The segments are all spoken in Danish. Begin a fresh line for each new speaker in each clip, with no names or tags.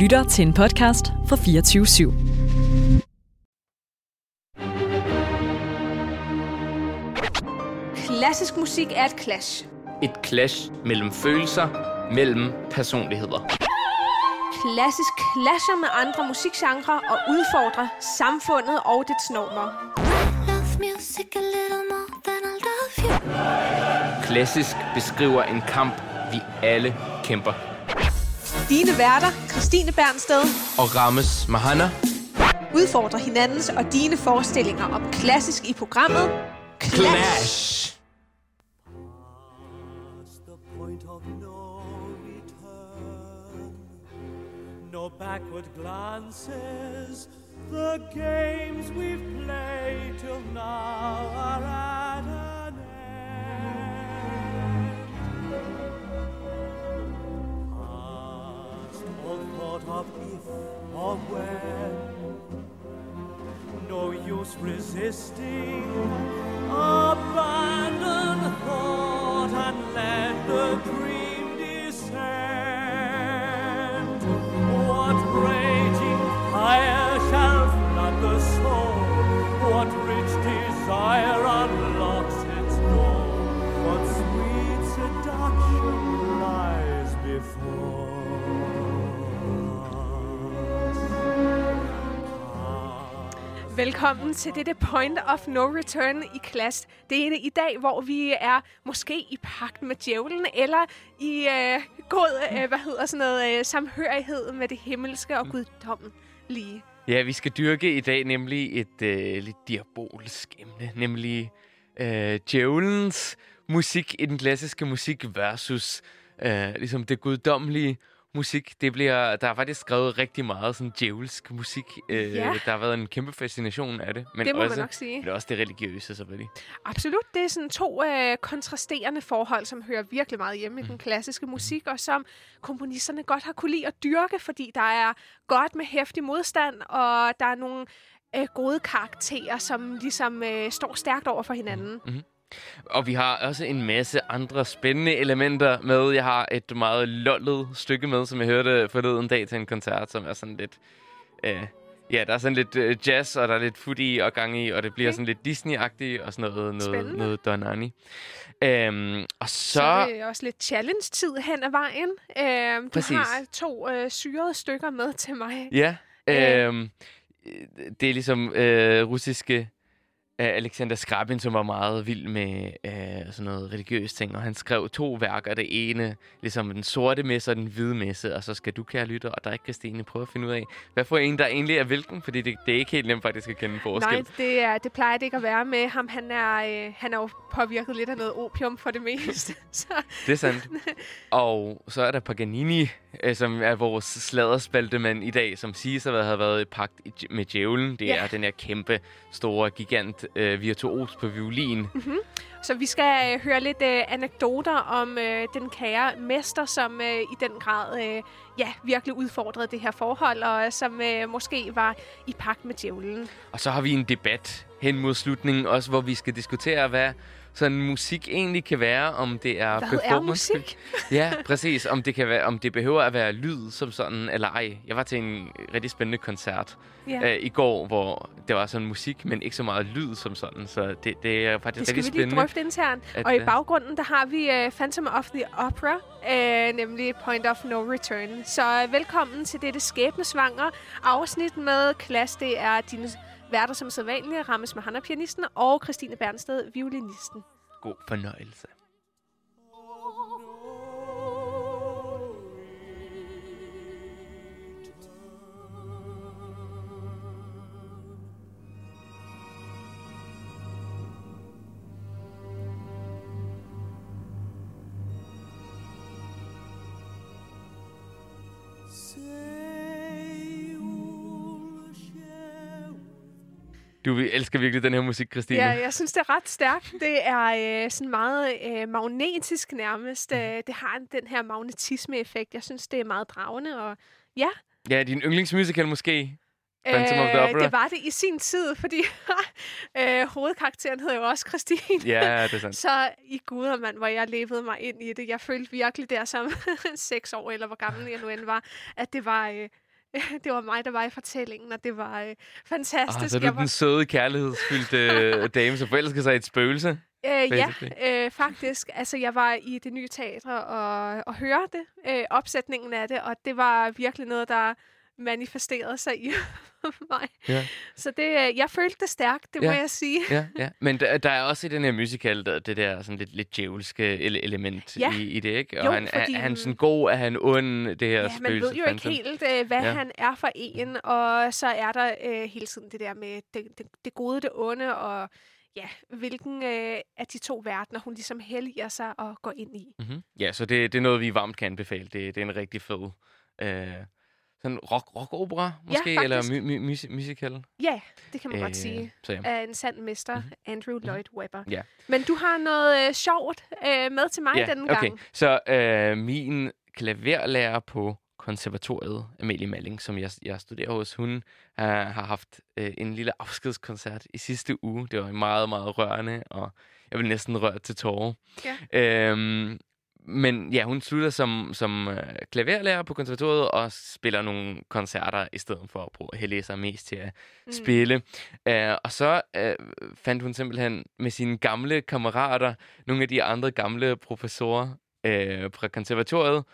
lytter til en podcast fra 24 /7.
Klassisk musik er et clash.
Et clash mellem følelser, mellem personligheder.
Klassisk clasher med andre musikgenre og udfordrer samfundet og dets normer.
Klassisk beskriver en kamp, vi alle kæmper.
Dine værter, Christine Bernsted,
Og Rames Mahana,
udfordrer hinandens og dine forestillinger om klassisk i programmet Clash.
Clash!
the point of no return. No backward glances. The games we've played till now are at thought of if or when. No use resisting. Abandon thought and let the dream descend. What raging fire shall flood the soul? What rich desire
Velkommen til dette Point of No Return i Clash. Det er i dag, hvor vi er måske i pagt med djævlen, eller i øh, god øh, hvad hedder sådan noget, øh, samhørighed med det himmelske og guddommelige.
Ja, vi skal dyrke i dag nemlig et øh, lidt diabolsk emne, nemlig øh, djævelens musik i den klassiske musik versus øh, ligesom det guddommelige musik. Det bliver, der er faktisk skrevet rigtig meget sådan djævelsk musik. Øh,
Ja.
Der har været en kæmpe fascination af det. Men
Det må man
også,
nok sige.
Men også det religiøse, selvfølgelig.
Absolut, det er sådan to øh, kontrasterende forhold, som hører virkelig meget hjemme i den klassiske musik, og som komponisterne godt har kunne lide at dyrke, fordi der er godt med hæftig modstand, og der er nogle øh, gode karakterer, som ligesom øh, står stærkt over for hinanden.
Og vi har også en masse andre spændende elementer med. Jeg har et meget lollet stykke med, som jeg hørte forleden dag til en koncert, som er sådan lidt... Øh, ja, der er sådan lidt øh, jazz, og der er lidt footy og gang i, og det bliver
Okay.
sådan lidt Disney-agtigt og sådan noget, noget,
Spændende.
noget Donani. Øhm, og så...
Så er det også lidt challenge-tid hen ad vejen. Øh, du
Præcis.
har to øh, syrede stykker med til mig.
Ja,
Øh.
øhm, det er ligesom øh, russiske øh, Alexander Skrabin, som var meget vild med øh, sådan noget religiøst ting, og han skrev to værker. Det ene, ligesom den sorte messe og den hvide messe, og så skal du, kære lytter, og dig, Christine, prøve at finde ud af, hvad for en, der egentlig er hvilken, fordi det, det er ikke helt nemt faktisk at kende forskel.
Nej, det, er, det plejer det ikke at være med ham. Han er, øh, han er jo påvirket lidt af noget opium for det meste. så,
Det er sandt. Og så er der Paganini, øh, som er vores sladderspaltemand i dag, som siges at have været i pagt med djævlen. Det
Ja.
er den her kæmpe, store, gigant øh, virtuos på violin.
Så vi skal øh, høre lidt øh, anekdoter om øh, den kære mester, som øh, i den grad øh, ja, virkelig udfordrede det her forhold, og øh, som øh, måske var i pagt med djævlen.
Og så har vi en debat hen mod slutningen, også hvor vi skal diskutere, hvad sådan musik egentlig kan være, om det er
Hvad er
performance-
musik?
ja, præcis. Om det, kan være, om det behøver at være lyd som sådan, eller ej. Jeg var til en rigtig spændende koncert
Ja.
øh, i går, hvor det var sådan musik, men ikke så meget lyd som sådan. Så det, det er faktisk
Det skal vi
rigtig
lige
spændende.
drøfte internt.
at,
Og i
øh,
baggrunden, der har vi uh, Phantom of the Opera, uh, nemlig Point of No Return. Så uh, velkommen til dette skæbnesvanger afsnit med Klaas. Det er dine værter som sædvanlige, Rammes Mahana, pianisten, og Christine Bernsted, violinisten.
God fornøjelse. Du elsker virkelig den her musik, Christine.
Ja, jeg synes, det er ret stærkt. Det er øh, sådan meget øh, magnetisk nærmest. Øh, det har en- den her magnetisme-effekt. Jeg synes, det er meget dragende. Og ja,
Ja, din yndlingsmusical måske? Phantom of the Opera.
det var det i sin tid, fordi øh, hovedkarakteren hed jo også Christine.
Ja, det er sandt.
Så i gudermand, hvor jeg levede mig ind i det. Jeg følte virkelig der som seks år, eller hvor gammel jeg nu end var, at det var, øh, det var mig, der var i fortællingen, og det var øh, fantastisk.
Ah, så er du
Jeg var
den søde, kærlighedsfyldte øh, dame, som forelsker sig i et spøgelse.
Øh, ja, øh, faktisk. Altså, jeg var i det nye teater og, og hørte øh, opsætningen af det, og det var virkelig noget, der manifesterede sig i mig.
Ja.
Så det, øh, jeg følte det stærkt, det
Ja.
må jeg sige.
Ja, ja. Men der, der er også i den her musical, der, det der sådan lidt, lidt djævelske ele- element
Ja.
i, i det, ikke? Og
Jo,
han,
fordi-
er, han sådan god, er han ond, det her
Ja, man ved jo ikke helt, øh, hvad
ja.
han er for en, og så er der øh, hele tiden det der med det, det, det gode, det onde, og ja, hvilken øh, af de to verdener, hun ligesom helliger sig og går ind i.
Mm-hmm. Ja, så det, det er noget, vi varmt kan anbefale. Det, det er en rigtig fed øh, sådan rock, rock-opera, måske? eller
faktisk.
mu- mu- mus- musical?
Ja, det kan man øh, godt sige.
Så ja.
Af en sand mester, mm-hmm. Andrew Lloyd Webber.
Mhm. Ja.
Men du har noget øh, sjovt øh, med til mig
ja,
denne
okay.
gang.
Så øh, min klaverlærer på konservatoriet, Amalie Malling, som jeg, jeg studerer hos, hun øh, har haft øh, en lille afskedskoncert i sidste uge. Det var meget, meget rørende, og jeg vil næsten røre til tårer.
Ja.
Øhm, men ja, hun slutter som, som øh, klaverlærer på konservatoriet og spiller nogle koncerter i stedet for at bruge, hælde sig mest til at mm. spille. Uh, og så uh, fandt hun simpelthen med sine gamle kammerater, nogle af de andre gamle professorer uh, fra konservatoriet,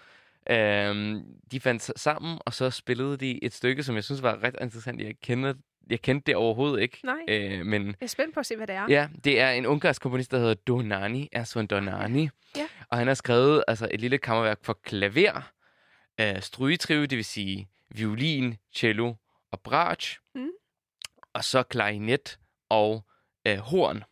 uh, de fandt sig sammen, og så spillede de et stykke, som jeg synes var ret interessant. Jeg kender jeg kendte det overhovedet ikke.
Nej.
Uh, men
Jeg er spændt på at se, hvad det er.
Ja, det er en ungarsk komponist, der hedder Donani, Erson Donani.
Ja.
Og han har skrevet altså, et lille kammerværk for klaver, øh, strygetrive, det vil sige violin, cello og bratsch,
Mm.
og så klarinet og øh, horn.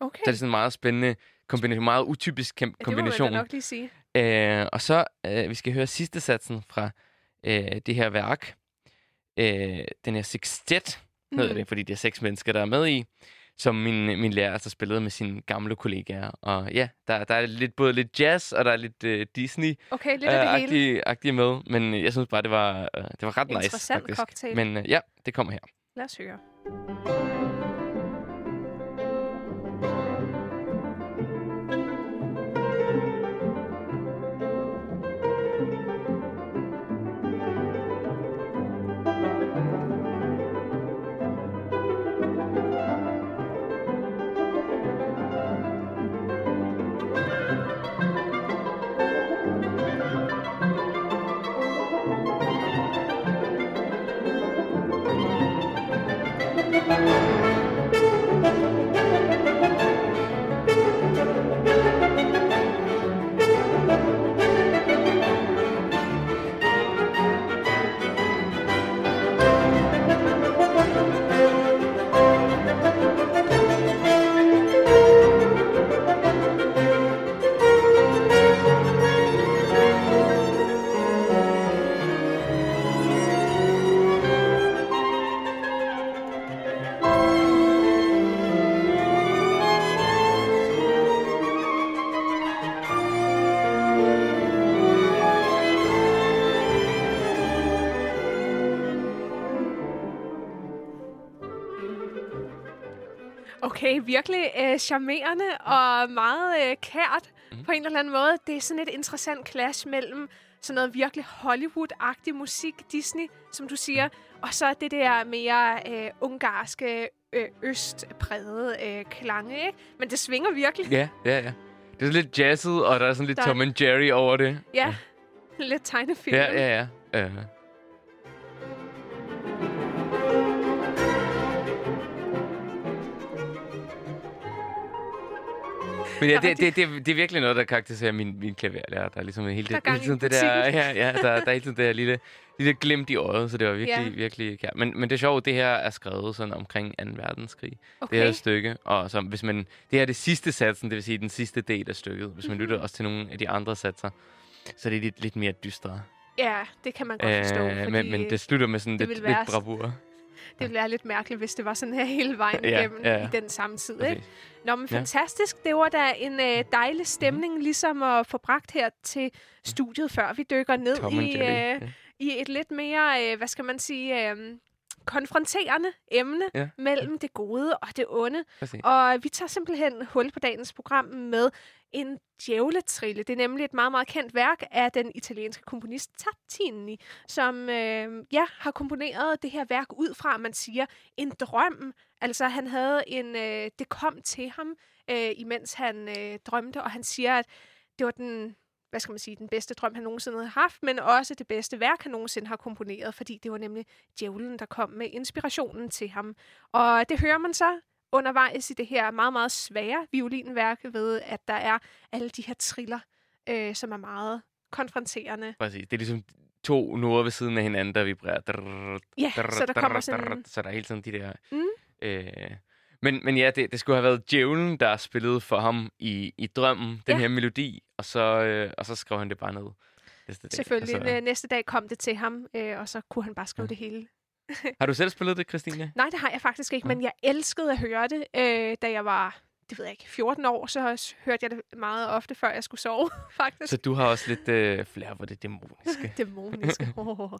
Okay,
Så det er sådan en meget spændende kombination, meget utypisk kam-
ja, det må man
kombination.
nok lige sige.
Øh, og så, øh, vi skal høre sidste satsen fra øh, det her værk. Øh, den her sextet, hedder
Mm.
det, fordi det er seks mennesker, der er med i, som min, min lærer altså spillede med sine gamle kollegaer. Og ja, der, der er lidt, både lidt jazz, og der er lidt øh, Disney
Okay, lidt af det hele.
agtige, agtige med, men jeg synes bare, det var, øh, det var ret nice,
Interessant
faktisk.
cocktail.
Men øh, ja, det kommer her.
Lad os høre. Virkelig øh, charmerende og meget øh, kært mm. på en eller anden måde. Det er sådan et interessant clash mellem sådan noget virkelig Hollywood-agtig musik, Disney, som du siger, og så det der mere øh, ungarske, øh, østprægede øh, klange, ikke? Men det svinger virkelig.
Ja, ja, ja. Det er lidt jazzet, og der er sådan lidt
Der-
Tom and Jerry over det.
Ja, lidt tegnefilm.
Ja, ja, ja. Uh. Men ja,
Der
det, det, det, det er virkelig noget, der karakteriserer min, min klaverlærer. Der er ligesom hele,
Der
det,
gang
hele det der, ja, ja, der, der er hele tiden det her lille, lille glimt i øjet, så det var virkelig,
Ja.
virkelig kært. Men, men det er sjovt, det her er skrevet sådan omkring 2. verdenskrig.
Okay.
Det her stykke, og så, hvis man, det her er det sidste satsen, det vil sige den sidste del af stykket. Hvis man
Mhm.
lytter også til nogle af de andre satser, så er det lidt, lidt mere dystre.
Ja, det kan man godt forstå,
Øh, men, men det slutter med sådan
det
lidt, lidt bravur.
Det ville være lidt mærkeligt, hvis det var sådan her hele vejen
Ja,
igennem
ja, ja.
i den samme tid. Ikke?
Præcis.
Nå, men
Ja.
fantastisk. Det var da en øh, dejlig stemning, ligesom at få bragt her til studiet, før vi dykker ned
Tom
i, øh, i et lidt mere, øh, hvad skal man sige, øh, konfronterende emne
Ja.
mellem det gode og det onde.
Præcis.
Og vi tager simpelthen hul på dagens program med en djævletrille. Det er nemlig et meget, meget kendt værk af den italienske komponist Tartini, som øh, ja, har komponeret det her værk ud fra, man siger, en drøm. Altså, han havde en... Øh, det kom til ham, øh, imens han øh, drømte, og han siger, at det var den hvad skal man sige, den bedste drøm, han nogensinde havde haft, men også det bedste værk, han nogensinde har komponeret, fordi det var nemlig djævlen, der kom med inspirationen til ham. Og det hører man så undervejs i det her meget, meget svære violinværk ved, at der er alle de her triller, øh, som er meget konfronterende.
Præcis. Det er ligesom to noder ved siden af hinanden, der vibrerer.
Ja, så der kommer sådan...
Så der er hele tiden de der...
Mm.
Øh, men, men ja, det, det skulle have været djævlen, der spillede for ham i, i drømmen, den
Ja.
her melodi, og så, øh, og så skrev han det bare ned. Næste dag.
Selvfølgelig.
Og så,
Øh, Næste dag kom det til ham, øh, og så kunne han bare skrive
Ja.
det hele.
har du selv spillet det, Christine?
Nej, det har jeg faktisk ikke, men jeg elskede at høre det, øh, da jeg var, det ved jeg ikke, 14 år, så hørte jeg det meget ofte, før jeg skulle sove, faktisk.
Så du har også lidt øh, flere for det dæmoniske.
Dæmoniske. Oh.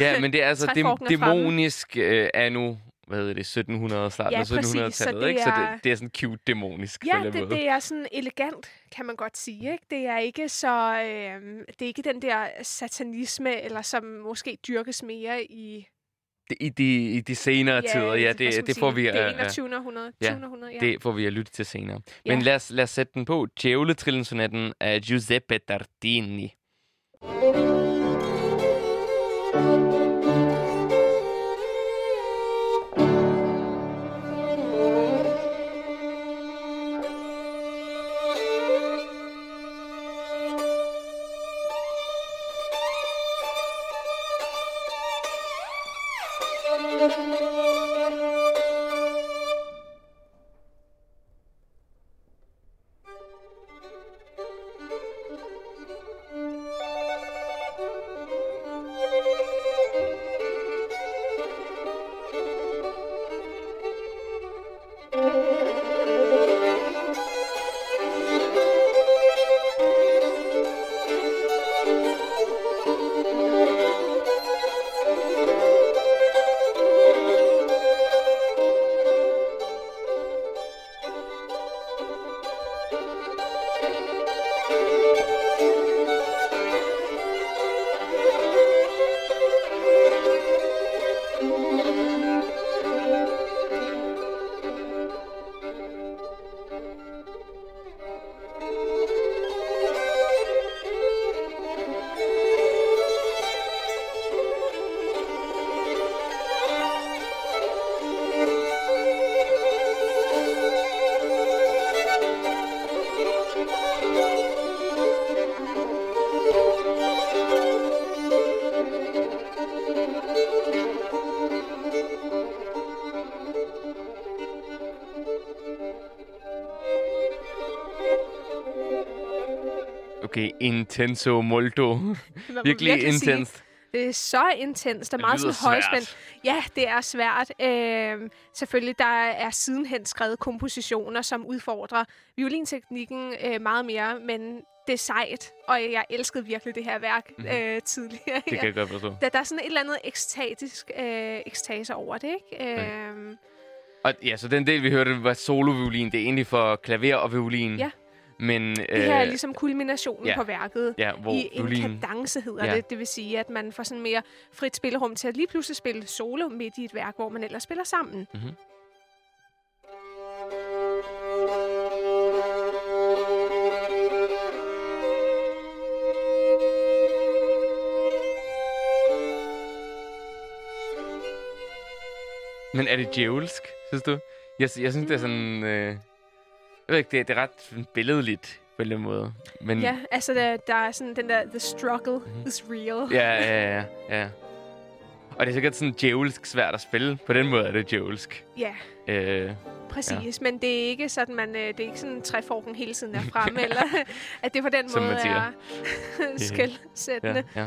ja, men det er altså
fremme.
dæmonisk øh, er nu, hvad hedder det, 1700, starten
Ja,
af
præcis, så
1700-tallet,
det
ikke? Så det, det er sådan cute dæmonisk.
Ja,
på den
det,
måde.
det er sådan elegant, kan man godt sige. Ikke? Det er ikke så, øh, det er ikke den der satanisme, eller som måske dyrkes mere i
Det- I de, i de senere tider, ja,
hvad skal man
det, det får vi
Det er
at-
21. århundrede.
Ja,
20. århundrede, ja.
Det får vi at lytte til senere.
Ja.
Men lad os, lad os sætte den på. Djævletrillensonatten af Giuseppe Tartini. Okay, intenso molto. Virkelig
sige.
intenst.
Det er så intens. Der er meget sådan højspændt. Ja, det er svært. Øhm, selvfølgelig, der er sidenhen skrevet kompositioner, som udfordrer violinteknikken øh, meget mere, men det er sejt, og jeg elskede virkelig det her værk
Mhm.
øh, tidligere.
Det kan jeg godt forstå.
Der, der er sådan et eller andet ekstatisk øh, ekstase over det, ikke?
Okay.
Øhm,
Og ja, så den del, vi hørte, var soloviolin. Det er egentlig for klaver og violin.
Ja.
Men,
det her er ligesom kulminationen
ja.
på værket.
ja, hvor
I en
violin...
kadence hedder
Ja.
det. Det vil sige, at man får sådan mere frit spillerum til at lige pludselig spille solo midt i et værk, hvor man ellers spiller sammen.
Mhm. Men er det djævelsk, synes du? Jeg, jeg synes, det er sådan... Øh, ved ikke, det, det er ret billedligt på en eller anden måde. Men,
Ja, altså der, der er sådan den der, the struggle
Mhm.
is real.
Ja, ja, ja, ja. Og det er sikkert sådan djævelsk svært at spille. På den måde er det djævelsk.
Ja,
Øh,
præcis. Ja. Men det er ikke sådan, man, øh, det er ikke sådan, træforken hele tiden er fremme, eller at det på den
Som
måde er skældsættende.
ja, ja.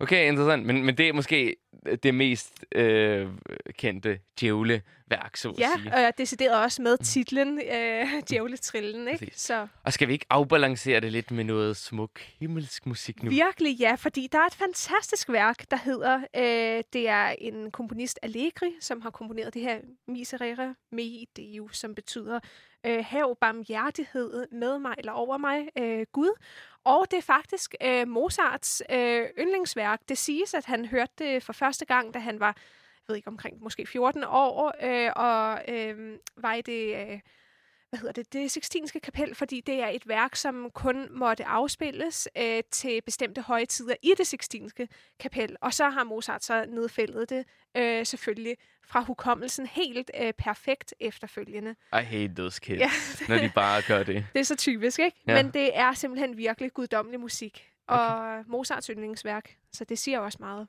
Okay, interessant. Men, men det er måske det mest øh, kendte djævleværk, så at
Ja,
sige.
og jeg deciderede også med titlen øh, Djævletrillen, ikke?
Præcis.
Så
Og skal vi ikke afbalancere det lidt med noget smuk himmelsk musik nu?
virkelig ja, fordi der er et fantastisk værk, der hedder, øh, det er en komponist Allegri, som har komponeret det her Miserere mei Deo, som betyder øh, hav barmhjertighed med mig eller over mig, øh, Gud. Og det er faktisk øh, Mozarts øh, yndlingsværk. Det siges, at han hørte det for første gang, da han var, jeg ved ikke, omkring måske 14 år, øh, og øh, var i det... Øh, hvad hedder det, det Sixtinske kapel, fordi det er et værk, som kun måtte afspilles øh, til bestemte højtider i det Sixtinske kapel. Og så har Mozart så nedfældet det øh, selvfølgelig fra hukommelsen helt øh, perfekt efterfølgende.
I hate those kids,
Ja.
når de bare gør det.
Det er så typisk, ikke?
Ja.
Men det er simpelthen virkelig guddommelig musik. Og Mozarts yndlingsværk. Så det siger også meget.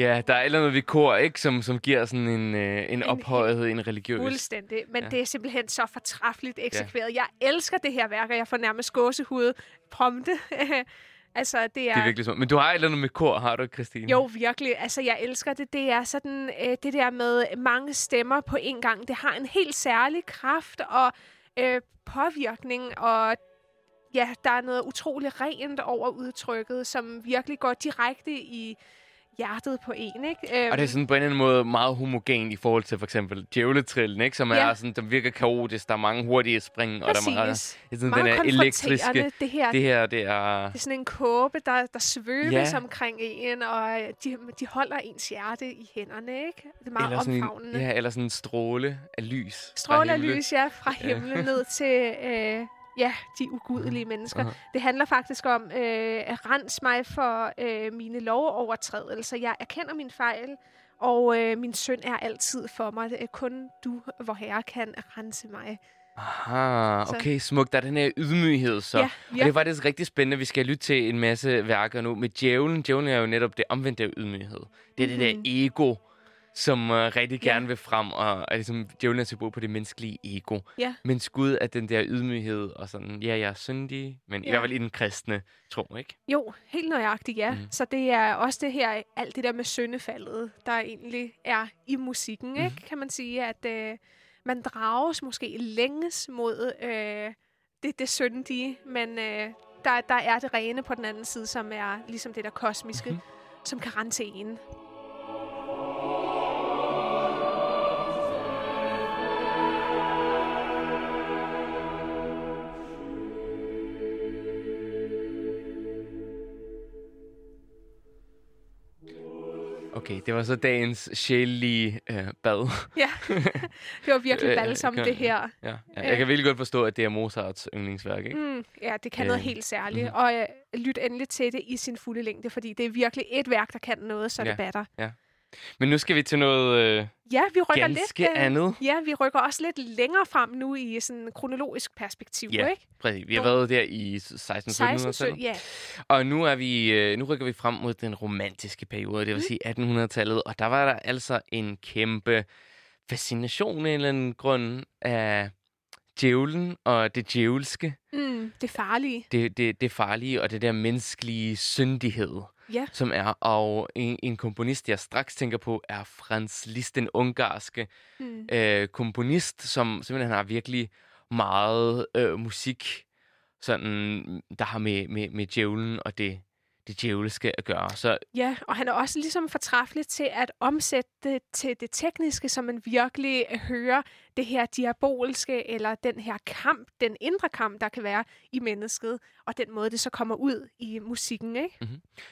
Ja, der er et eller andet ved kor, ikke? Som, som giver sådan en, øh, en ophøjethed, en religiøs.
Fuldstændig. Men
Ja.
ja. det er simpelthen så fortræffeligt eksekveret. Jeg elsker det her værk, og jeg får nærmest gåsehud prompte. altså, det er...
Det er virkelig smukt. Men du har et eller andet med kor, har du Christine?
Jo, virkelig. Altså, jeg elsker det. Det er sådan, øh, det der med mange stemmer på en gang. Det har en helt særlig kraft og øh, påvirkning, og ja, der er noget utroligt rent over udtrykket, som virkelig går direkte i hjertet på en, ikke? Øhm,
Og det er sådan på en eller anden måde meget homogen i forhold til for eksempel djævletrillen, ikke? Som
Ja.
er sådan, den virker kaotisk, der er mange hurtige spring, og der er meget,
Præcis.
det er sådan,
Meget
den er elektriske.
Det her,
Det her, det er...
Det er sådan en kåbe, der, der svøbes
Ja.
omkring en, og øh, de, de holder ens hjerte i hænderne, ikke? Det er meget
Eller sådan,
omfavnende.
en, ja, eller sådan en stråle af lys.
Stråler
himlen.
lys, ja, fra himlen ned til øh, ja, de ugudelige mennesker.
Aha.
Det handler faktisk om øh, at rense mig for øh, mine lovovertrædelser. Jeg erkender min fejl, og øh, min synd er altid for mig. Det er kun du, hvor herre, kan rense mig.
Aha, okay, smukt. Der er den her ydmyghed så.
Ja,
Og det er faktisk rigtig spændende. Vi skal lytte til en masse værker nu. Med djævlen, djævlen er jo netop det omvendte af ydmyghed. Det er det der
Mhm.
ego, som uh, rigtig
Ja.
gerne vil frem, og er ligesom, djævlen er symbol på det menneskelige ego.
Ja.
Men Gud er den der ydmyghed, og sådan, ja, jeg er syndig, men ja. i
Ja.
hvert fald i den kristne tro, ikke?
Jo, helt nøjagtigt, ja.
Mhm.
Mm. Så det er også det her, alt det der med syndefaldet, der egentlig er i musikken,
Mhm.
mm. ikke? Kan man sige, at øh, man drages måske længes mod øh, det, det syndige, men øh, der, der er det rene på den anden side, som er ligesom det der kosmiske,
Mhm.
mm. som kan rense en.
Okay, det var så dagens sjælelige øh, bad.
Ja, det var virkelig
Øh,
balsam, det her.
ja, ja, jeg kan virkelig godt forstå, at det er Mozarts yndlingsværk, ikke?
Mm, ja, det kan noget
Øh,
helt særligt. Mm. Og øh, lyt endelig til det i sin fulde længde, fordi det er virkelig et værk, der kan noget, så
Ja.
det batter.
Men nu skal vi til noget øh,
Ja, vi rykker
ganske
lidt, øh,
andet.
Ja, vi rykker også lidt længere frem nu i sådan en kronologisk perspektiv,
Ja,
ikke?
Præcis. Vi har været der i 16
16,
1700
ja.
Og nu er vi øh, nu rykker vi frem mod den romantiske periode, det vil
Mm.
sige 1800-tallet, og der var der altså en kæmpe fascination af en eller anden grund af djævlen og det djævelske,
Mm, det farlige.
det, det, det farlige og det der menneskelige syndighed.
Ja.
som er. Og en, en komponist, jeg straks tænker på, er Franz Liszt, den ungarske
Mm.
øh, komponist, som simpelthen har virkelig meget øh, musik, sådan, der har med, med, med djævlen og det, det djævelske at gøre. Så
Ja, og han er også ligesom fortræffelig til at omsætte det til det tekniske, så man virkelig øh, hører det her diabolske, eller den her kamp, den indre kamp, der kan være i mennesket, og den måde, det så kommer ud i musikken, ikke?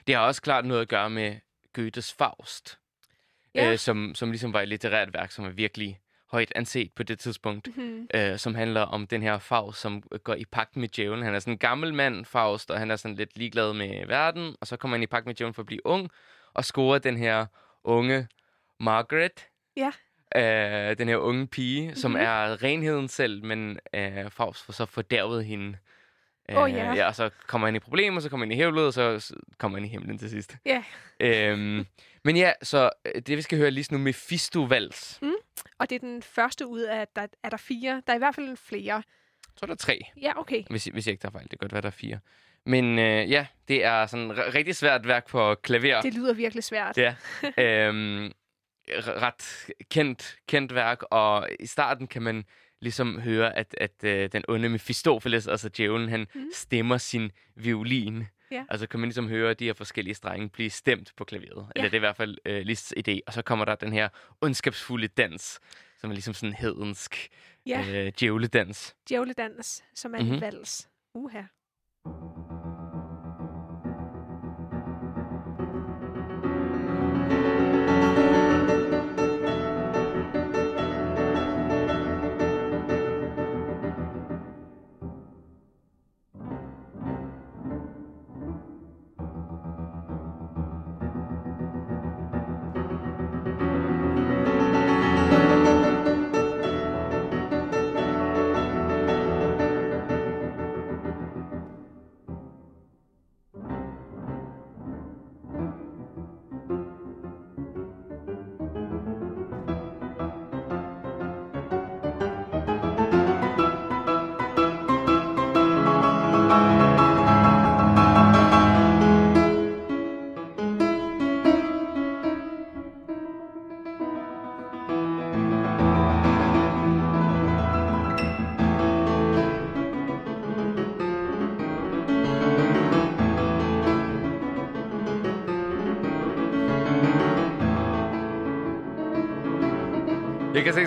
det har også klart noget at gøre med Goethes Faust,
Ja.
øh, som, som ligesom var et litterært værk, som er virkelig højt anset på det tidspunkt.
Hmm.
øh, som handler om den her Faust, som går i pagt med djævlen. Han er sådan en gammel mand, Faust, og han er sådan lidt ligeglad med verden, og så kommer han i pagt med djævlen for at blive ung, og scorer den her unge Margaret.
Ja.
Øh, den her unge pige, som
Mhm.
er renheden selv, men øh, Faust får så fordærvet hende. Øh,
Åh, ja.
ja. Og så kommer han i problemer, så kommer han i hævlet, og så kommer han i himlen til sidst.
Ja.
Øhm, men ja, så øh, det vi skal høre lige nu med Fisto-vals.
Og det er den første ud af, der er der fire. Der er i hvert fald flere.
Så er der tre.
Ja, okay.
hvis, hvis jeg ikke tager fejl. Det kan godt være, der er fire. Men øh, ja, det er sådan rigtig svært værk for klaver.
Det lyder virkelig svært.
Ja. øhm, ret kendt, kendt værk, og i starten kan man ligesom høre, at, at øh, den onde Mephistopheles, altså djævlen, han mm. stemmer sin violin.
Ja.
Altså kan man ligesom høre de her forskellige strenge blive stemt på klaveret.
Ja.
Eller det er i hvert fald øh, Liszt's idé. Og så kommer der den her ondskabsfulde dans, som er ligesom sådan en hedensk
Ja,
øh, djævledans.
djævledans, som er en
Mhm.
vals. Uha.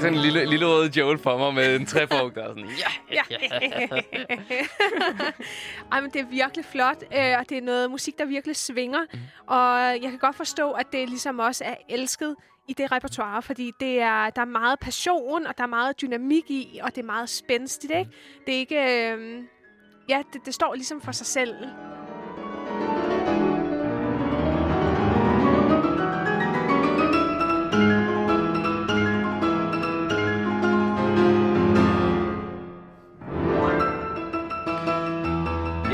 Sådan en lille, lille rød djævel for mig med en træfrugt og sådan, ja,
Ja. Ej, men det er virkelig flot, øh, og det er noget musik, der virkelig svinger. Mm. Og jeg kan godt forstå, at det ligesom også er elsket i det repertoire, fordi det er, der er meget passion, og der er meget dynamik i, og det er meget spændstigt, ikke? Det er ikke... Øh, ja, det, det står ligesom for sig selv.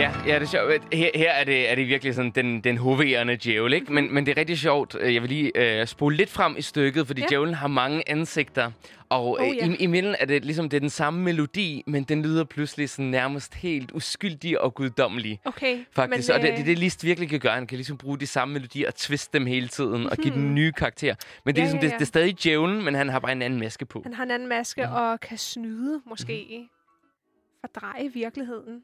Ja, ja, det er sjovt. Her, her er, det, er det virkelig sådan den, den hoverende djævel, ikke? Men, men det er rigtig sjovt. Jeg vil lige øh, spole lidt frem i stykket, fordi
Ja.
ja. djævlen har mange ansigter. Og
Oh,
øh,
ja.
i, i midten er det ligesom det er den samme melodi, men den lyder pludselig sådan nærmest helt uskyldig og guddommelig.
Okay.
Faktisk.
Men,
og det,
øh,
det, det Liszt virkelig kan gøre. Han kan ligesom bruge de samme melodier og twiste dem hele tiden og give dem nye karakterer. Men det er,
Mhm. Ja,
ligesom,
ja,
Det,
ja.
det er stadig djævlen, men han har bare en anden maske på.
Han har en anden maske
Mhm.
og kan snyde, måske. Fordreje virkeligheden.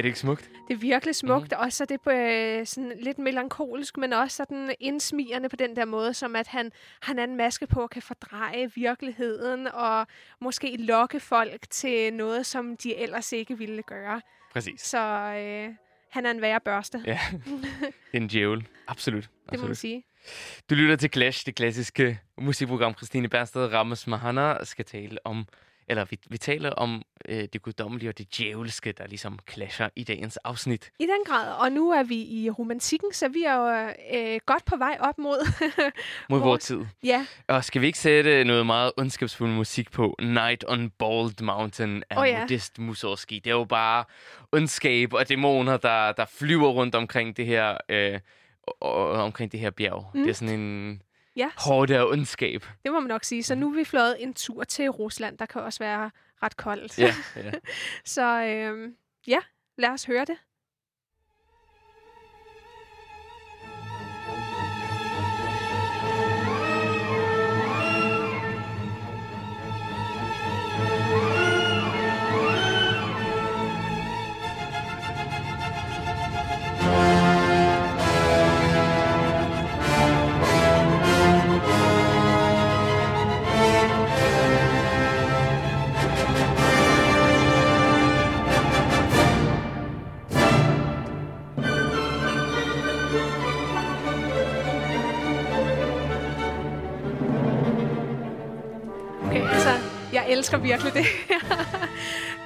Er det ikke smukt?
Det er virkelig smukt, mm. og så er det på, øh, sådan lidt melankolsk, men også sådan indsmigerne på den der måde, som at han har en maske på og kan fordreje virkeligheden og måske lokke folk til noget, som de ellers ikke ville gøre.
Præcis.
Så øh, han er en værre børste,
Ja, det er en djævel. Absolut.
det må man
Absolut.
sige.
Du lytter til Clash, det klassiske musikprogram. Christine Bernsted Rammes Mahana skal tale om eller vi, vi taler om øh, det guddommelige og det djævelske, der ligesom clasher i dagens afsnit.
I den grad. Og nu er vi i romantikken, så vi er jo øh, godt på vej op mod...
Mod vores
Vores-
tid.
ja,
Og skal vi ikke sætte noget meget ondskabsfuld musik på? Night on Bald Mountain af oh,
ja.
Modest Mussorgsky. Det er jo bare ondskab og dæmoner, der, der flyver rundt omkring det her, øh, og, og, omkring det her bjerg.
Mm.
Mm. Det er sådan en
ja,
hårde af ondskab.
det må man nok sige. Så nu er vi fløjet en tur til Rusland. Der kan også være ret koldt.
Ja, ja.
Så øh, ja, lad os høre det. Elsker virkelig det her.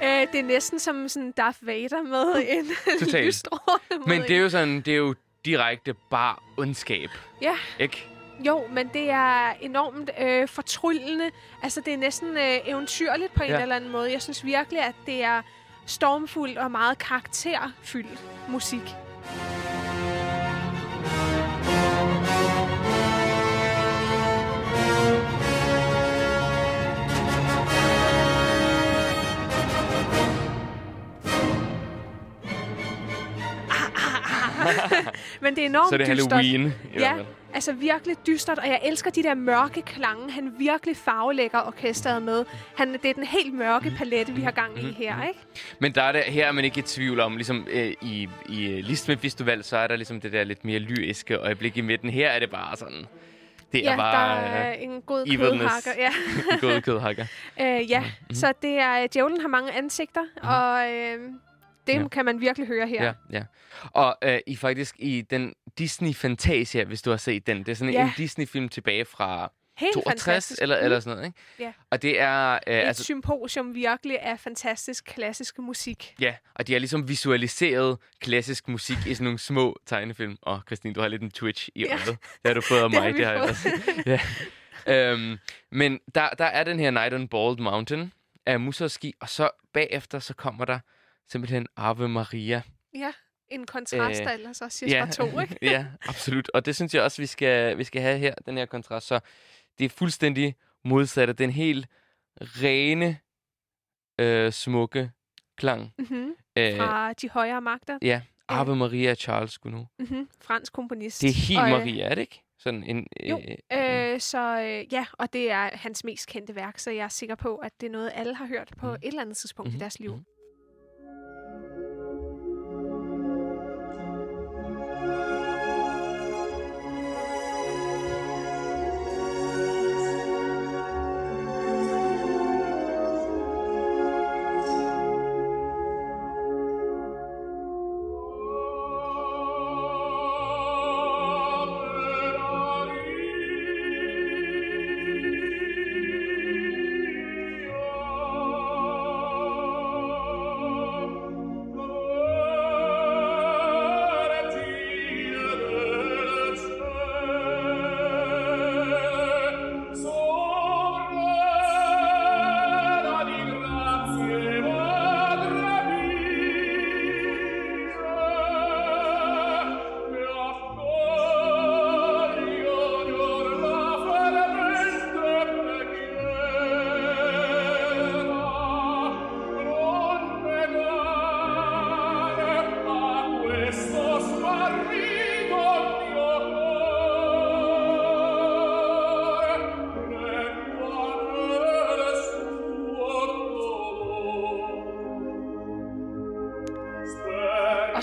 Øh, det er næsten som sådan Darth Vader med en
Totalt.
lysstråle.
Men det er
en.
jo sådan, det er jo direkte bare ondskab.
Ja,
Ikke?
jo, men det er enormt øh, fortryllende. Altså, det er næsten øh, eventyrligt på en
Ja.
eller anden måde. Jeg synes virkelig, at det er stormfuldt og meget karakterfyldt musik. Men det er enormt
Så er det
dystert.
Halloween. i
Ja, altså virkelig dystert, og jeg elsker de der mørke klange. Han virkelig farvelægger orkestret med. Han, det er den helt mørke palette, vi har gang i her, ikke?
Men der er det, her er man ikke i tvivl om, ligesom øh, i, i øh, Lisbeth Festival, så er der ligesom det der lidt mere lyriske øjeblik i midten. Her er det bare sådan, det
Ja,
er bare
der er
øh,
en god kødhakker. Ja.
gået kødhakker.
øh, ja, så det er, øh, djævlen har mange ansigter, og øh, det
Ja.
kan man virkelig høre her.
Ja, ja. Og øh, i faktisk i den Disney Fantasia, hvis du har set den, det er sådan
Ja.
en Disney-film tilbage fra
Helt
62
fantastisk.
eller,
Mm.
eller sådan noget, ikke?
Ja.
Og det er... Øh,
Et
altså,
symposium virkelig af fantastisk klassisk musik.
ja, og de har ligesom visualiseret klassisk musik i sådan nogle små tegnefilm. Og Christine, du har lidt en twitch i
Ja.
øjet. Det har du fået af
Det har
mig.
vi
jeg også. ja. øhm, men der, der er den her Night on Bald Mountain af Mussorgsky, og så bagefter så kommer der simpelthen Ave Maria.
Ja, en kontrast,
Øh,
ellers også siger ja. to, ikke?
ja, absolut. Og det synes jeg også, vi skal, vi skal have her, den her kontrast. Så det er fuldstændig modsatte. Den helt rene, øh, smukke klang.
Mm-hmm.
Øh,
Fra de højere magter.
ja, Ave Maria Charles Gounod.
Mm-hmm. Fransk komponist.
Det er helt
Og, øh,
Maria, er det ikke? Sådan en,
Jo,
øh,
Øh, så øh, ja, og det er hans mest kendte værk, så jeg er sikker på, at det er noget, alle har hørt på
Mhm.
et eller andet tidspunkt
Mhm,
i deres liv.
mhm.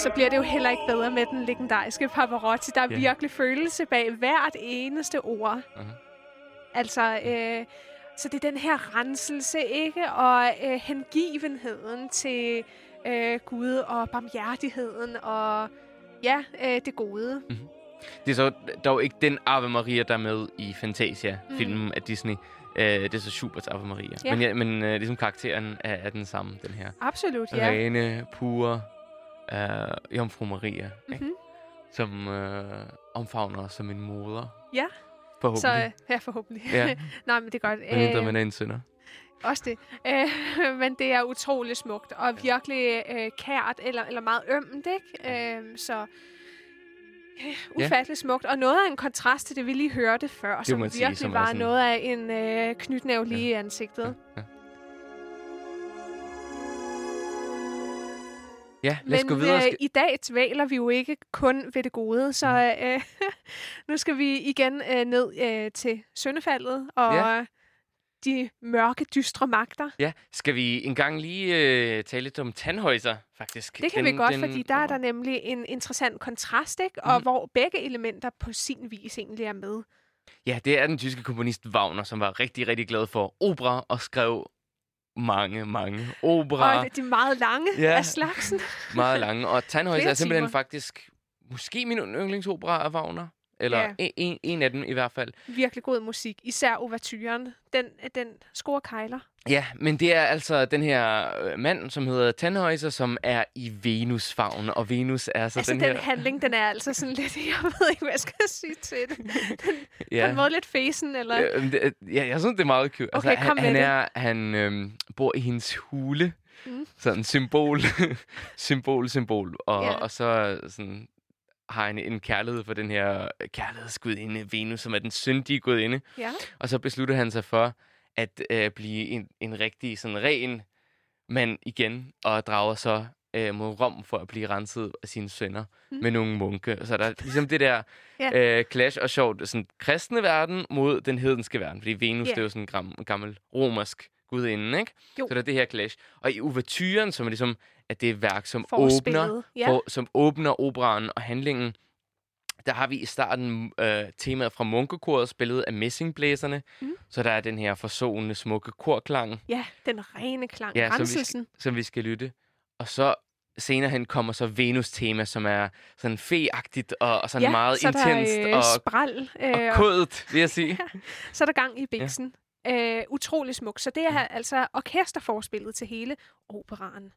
Så bliver det jo heller ikke bedre med den legendariske Pavarotti. Der er
Ja.
virkelig følelse bag hvert eneste ord.
Mhm.
Altså, øh, så det er den her renselse, ikke? Og øh, hengivenheden til øh, Gud og barmhjertigheden og ja, øh, det gode.
Det er så dog ikke den Ave Maria, der er med i Fantasia-filmen
Mm.
af Disney. Øh, det er så Schuberts Ave Maria.
Ja.
Men, ja, men øh, ligesom karakteren er, er den samme, den her.
Absolut, ja.
Rene, pure øh, Jomfru Maria, mm-hmm. ikke?
Mhm.
som øh, omfavner os som en moder.
Ja.
Forhåbentlig.
Så øh, ja, forhåbentlig.
Ja,
Nej, men det er godt.
medmindre
Øh,
man er en synder.
Også det. Øh, men det er utrolig smukt og virkelig øh, kært eller, eller meget ømt, ikke? Øh, så øh, ufatteligt smukt. Og noget af en kontrast til det, vi lige hørte før, som
må man sige,
virkelig
som
var
sådan-
noget af en øh, knytnæv lige i ansigtet.
Ja. Ja, lad os
Men
gå videre.
øh, i dag dvæler vi jo ikke kun ved det gode, så
Mm.
øh, nu skal vi igen øh, ned øh, til søndefaldet og
Ja.
de mørke, dystre magter.
Ja, skal vi engang lige øh, tale lidt om Tannhäuser, faktisk?
Det kan
Den-
vi godt,
den-
fordi der er der nemlig en interessant kontrast, ikke? Og
Mhm.
hvor begge elementer på sin vis egentlig er med.
Ja, det er den tyske komponist Wagner, som var rigtig, rigtig glad for opera og skrev mange, mange opera.
Og de er meget lange
Ja.
af slagsen.
Meget lange. Og Tannhäuser er simpelthen
timer.
faktisk måske min yndlingsopera af Wagner. Eller
Ja.
en, en, af dem i hvert fald.
Virkelig god musik. Især overturen. Den, den score kejler.
Ja, men det er altså den her øh, mand, som hedder Tannhäuser, som er i Venus-favn. Og Venus er så
altså,
den,
den,
her...
handling, den er altså sådan lidt... Jeg ved ikke, hvad jeg skal sige til det. Ja. På en måde lidt fesen, eller...
Ja, jeg synes, det er meget cute.
Okay,
altså, han, han,
med det.
er, han øhm, bor i hendes hule.
Mm.
Sådan symbol, symbol, symbol. Og,
Ja.
og så sådan, har han en kærlighed for den her kærlighedsgudinde Venus, som er den syndige gudinde.
Ja.
Og så beslutter han sig for at øh, blive en, en rigtig sådan ren mand igen, og drager så øh, mod Rom for at blive renset af sine sønner
Mm.
med nogle munke. Så der er ligesom det der
Ja.
øh, clash og sjovt, sådan kristne verden mod den hedenske verden, fordi Venus
Ja.
det er jo sådan en gammel romersk gudinde, ikke?
Jo.
Så der er det her clash. Og i ouverturen, som er ligesom at det er værk, som
Forspillet.
åbner,
Ja.
for, som åbner operaen og handlingen, der har vi i starten øh, temaet fra munkekoret, spillet af messingblæserne.
Mm.
Så der er den her forsonende, smukke korklang,
ja, den rene klang.
Ja, som vi
Renselsen.
som vi skal lytte. Og så senere hen kommer så Venus-tema, som er sådan feagtigt og, og sådan
ja,
meget
så
intenst
der er, øh,
og,
spral, øh,
og kodet, vil jeg sige.
så er der gang i biksen. Øh, utrolig smuk. Så det er altså orkesterforspillet til hele operaen.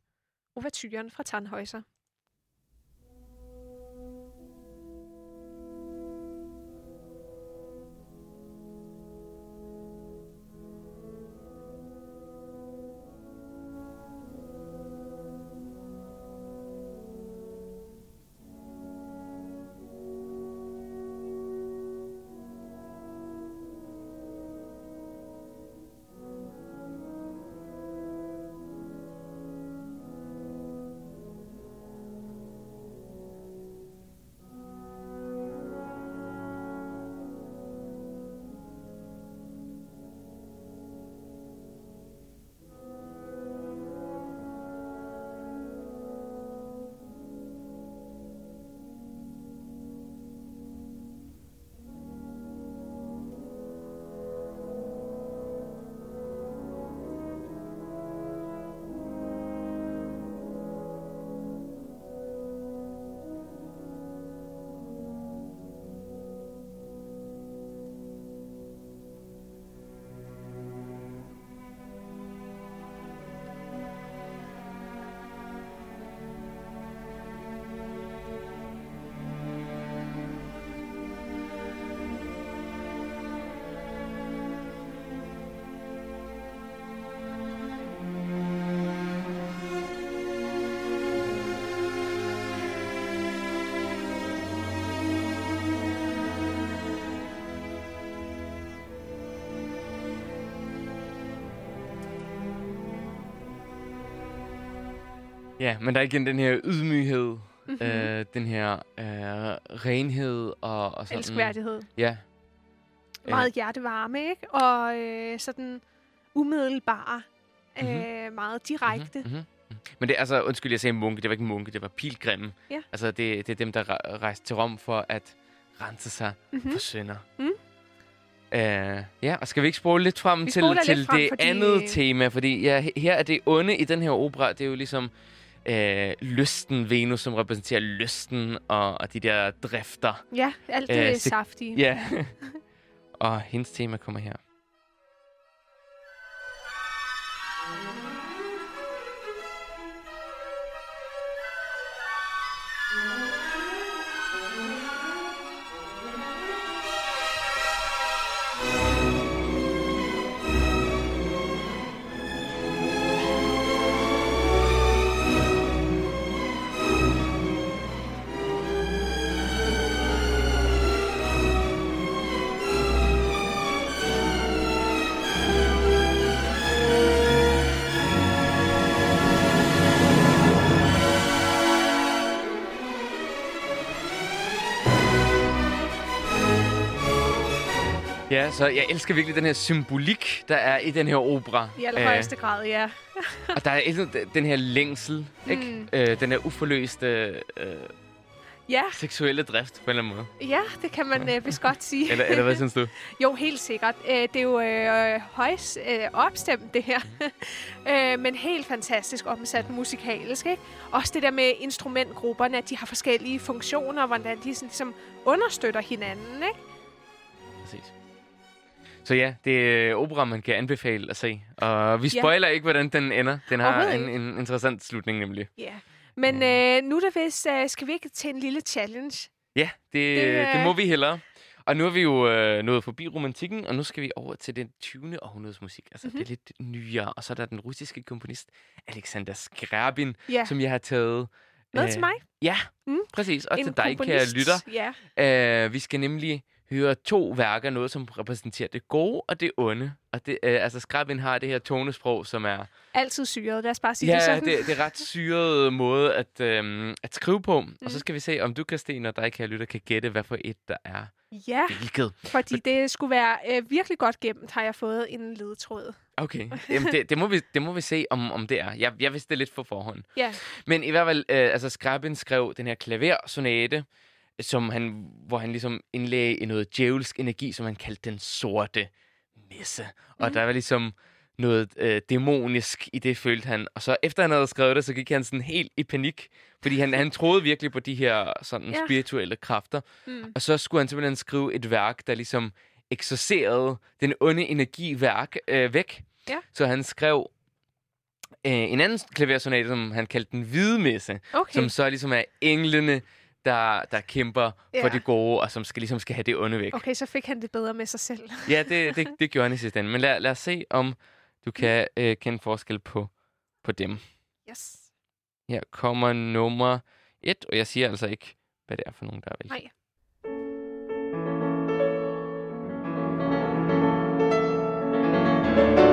Overturen fra Tannhäuser.
Ja, men der er igen den her ydmyghed,
Mm-hmm.
øh, den her øh, renhed og, og sådan.
Elskværdighed.
Ja.
Meget hjertevarme, ikke? Og øh, sådan umiddelbare.
Mhm.
Øh, meget direkte.
Mm-hmm. Men det er altså, undskyld, jeg sagde munke, det var ikke munke, det var pilgrimme.
Ja.
Altså, det, det er dem, der re- rejste til Rom for at rense sig
Mm-hmm.
for synder.
Mm.
Uh, ja, og skal vi ikke spole lidt frem
Vi
til, til
lidt frem,
det
fordi-
andet tema? Fordi ja, he- her er det onde i den her opera, det er jo ligesom uh, lysten, Venus, som repræsenterer lysten og, og de der drifter.
Ja, alt det
Øh,
øh, saftige.
Ja. og hendes tema kommer her. Ja, så jeg elsker virkelig den her symbolik, der er i den her opera.
I allerhøjeste grad, ja.
Øh, og der er den her længsel, ikke?
Mm.
Øh, den her uforløste øh,
Ja,
seksuelle drift på en eller anden måde.
ja, det kan man øh, vist godt sige.
Eller, eller hvad synes du?
Jo, helt sikkert. Øh, det er jo øh, højst øh, opstemt, det her. øh, men helt fantastisk omsat musikalsk, ikke? Også det der med instrumentgrupperne, at de har forskellige funktioner, hvordan de sådan, ligesom understøtter hinanden, ikke?
Så ja, det er opera, man kan anbefale at se. Og vi
Ja.
spoiler ikke, hvordan den ender. Den har en, en interessant slutning nemlig.
Ja. Men øh, nu er det vist, øh, skal vi ikke til en lille challenge?
Ja, det,
Det, øh,
det må vi hellere. Og nu er vi jo øh, nået forbi romantikken, og nu skal vi over til den 20. århundredes musik. Altså, mm-hmm. det er lidt nyere. Og så er der den russiske komponist Alexander Skrabin,
Ja,
som jeg har taget...
med
øh,
til mig.
Ja,
Mm.
mm. præcis. Og
En
til dig, kære
komponist.
lytter.
Ja.
Uh, vi skal nemlig høre to værker, noget som repræsenterer det gode og det onde. Og det, uh, altså, Skrabin har det her tonesprog, som er
Altid syret, lad os bare sige det
Ja,
sådan.
det, det er ret syret måde at, øhm, at skrive på. Mm. Og så
Mm.
skal vi se, om du, Christine, og dig, kære lytter, kan gætte, hvad for et, der er
Ja,
hvilket.
fordi det skulle være øh, virkelig godt gemt, har jeg fået en ledtråd.
Okay, Jamen, det, det, må vi, det må vi se, om, om det er. Jeg, jeg vidste det lidt på forhånd.
Ja,
Men i hvert fald, øh, altså Skrabin skrev den her klaversonate, som han, hvor han ligesom indlagde i noget djævelsk energi, som han kaldte den sorte messe. Og
Mhm.
der var ligesom noget øh, dæmonisk i det, følte han. Og så efter han havde skrevet det, så gik han sådan helt i panik, fordi han, han troede virkelig på de her sådan
Ja.
spirituelle kræfter.
mm.
Og så skulle han simpelthen skrive et værk, der ligesom eksorcerede den onde energi værk, øh, væk.
Ja.
Så han skrev øh, en anden klaversonate, som han kaldte den hvide messe,
okay.
som så ligesom er englene, der, der kæmper ja. for det gode, og som skal, ligesom skal have det onde væk.
Okay, så fik han det bedre med sig selv.
Ja, det, det, det gjorde han i sidste ende. Men lad, lad os se, om du kan øh, kende forskel på, på dem.
Yes.
Her kommer nummer et, og jeg siger altså ikke, hvad det er for nogen, der er valgt.
Nej. Uh.